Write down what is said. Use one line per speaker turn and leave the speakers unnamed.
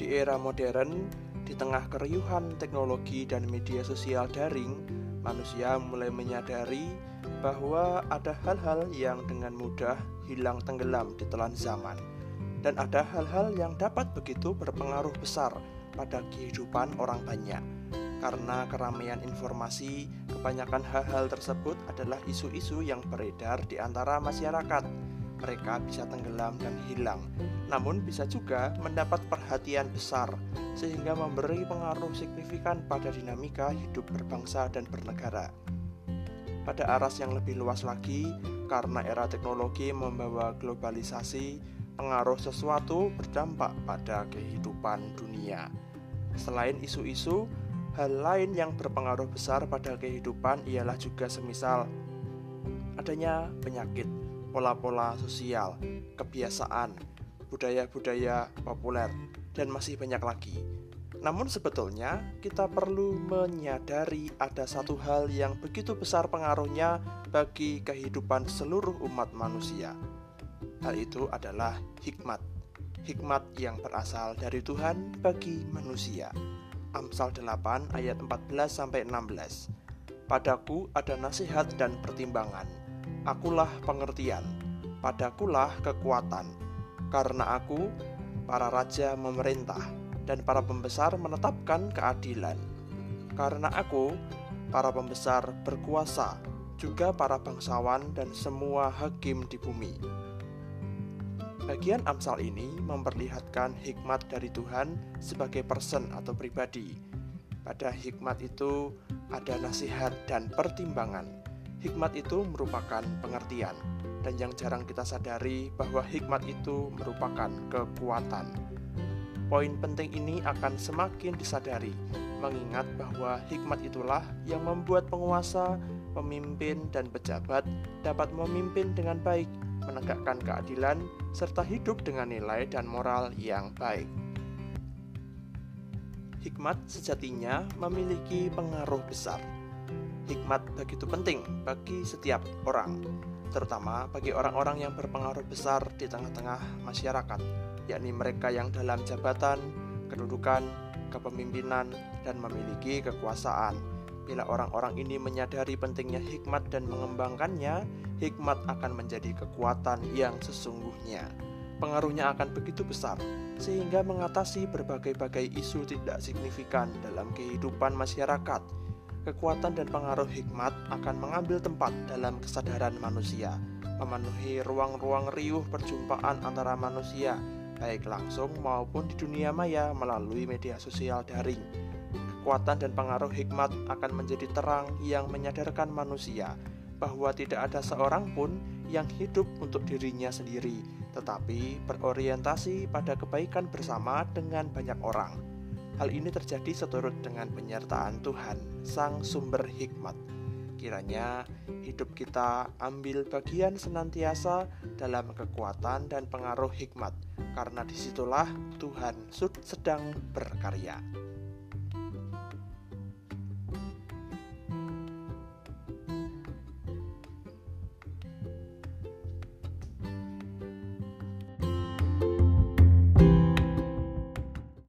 Di era modern, di tengah keriuhan teknologi dan media sosial daring, manusia mulai menyadari bahwa ada hal-hal yang dengan mudah hilang tenggelam di telan zaman, dan ada hal-hal yang dapat begitu berpengaruh besar pada kehidupan orang banyak. Karena keramaian informasi, kebanyakan hal-hal tersebut adalah isu-isu yang beredar di antara masyarakat mereka bisa tenggelam dan hilang, namun bisa juga mendapat perhatian besar sehingga memberi pengaruh signifikan pada dinamika hidup berbangsa dan bernegara. Pada aras yang lebih luas lagi, karena era teknologi membawa globalisasi, pengaruh sesuatu berdampak pada kehidupan dunia. Selain isu-isu, hal lain yang berpengaruh besar pada kehidupan ialah juga semisal adanya penyakit, pola-pola sosial, kebiasaan, budaya-budaya populer, dan masih banyak lagi. Namun sebetulnya kita perlu menyadari ada satu hal yang begitu besar pengaruhnya bagi kehidupan seluruh umat manusia. Hal itu adalah hikmat. Hikmat yang berasal dari Tuhan bagi manusia. Amsal 8 ayat 14 sampai 16. Padaku ada nasihat dan pertimbangan akulah pengertian, padakulah kekuatan, karena aku, para raja memerintah, dan para pembesar menetapkan keadilan. Karena aku, para pembesar berkuasa, juga para bangsawan dan semua hakim di bumi. Bagian Amsal ini memperlihatkan hikmat dari Tuhan sebagai person atau pribadi. Pada hikmat itu ada nasihat dan pertimbangan Hikmat itu merupakan pengertian, dan yang jarang kita sadari bahwa hikmat itu merupakan kekuatan. Poin penting ini akan semakin disadari, mengingat bahwa hikmat itulah yang membuat penguasa, pemimpin, dan pejabat dapat memimpin dengan baik, menegakkan keadilan, serta hidup dengan nilai dan moral yang baik. Hikmat sejatinya memiliki pengaruh besar hikmat begitu penting bagi setiap orang, terutama bagi orang-orang yang berpengaruh besar di tengah-tengah masyarakat, yakni mereka yang dalam jabatan, kedudukan, kepemimpinan, dan memiliki kekuasaan. Bila orang-orang ini menyadari pentingnya hikmat dan mengembangkannya, hikmat akan menjadi kekuatan yang sesungguhnya. Pengaruhnya akan begitu besar, sehingga mengatasi berbagai-bagai isu tidak signifikan dalam kehidupan masyarakat kekuatan dan pengaruh hikmat akan mengambil tempat dalam kesadaran manusia, memenuhi ruang-ruang riuh perjumpaan antara manusia, baik langsung maupun di dunia maya melalui media sosial daring. Kekuatan dan pengaruh hikmat akan menjadi terang yang menyadarkan manusia bahwa tidak ada seorang pun yang hidup untuk dirinya sendiri, tetapi berorientasi pada kebaikan bersama dengan banyak orang. Hal ini terjadi seturut dengan penyertaan Tuhan, Sang Sumber Hikmat. Kiranya hidup kita ambil bagian senantiasa dalam kekuatan dan pengaruh hikmat, karena di situlah Tuhan sedang berkarya.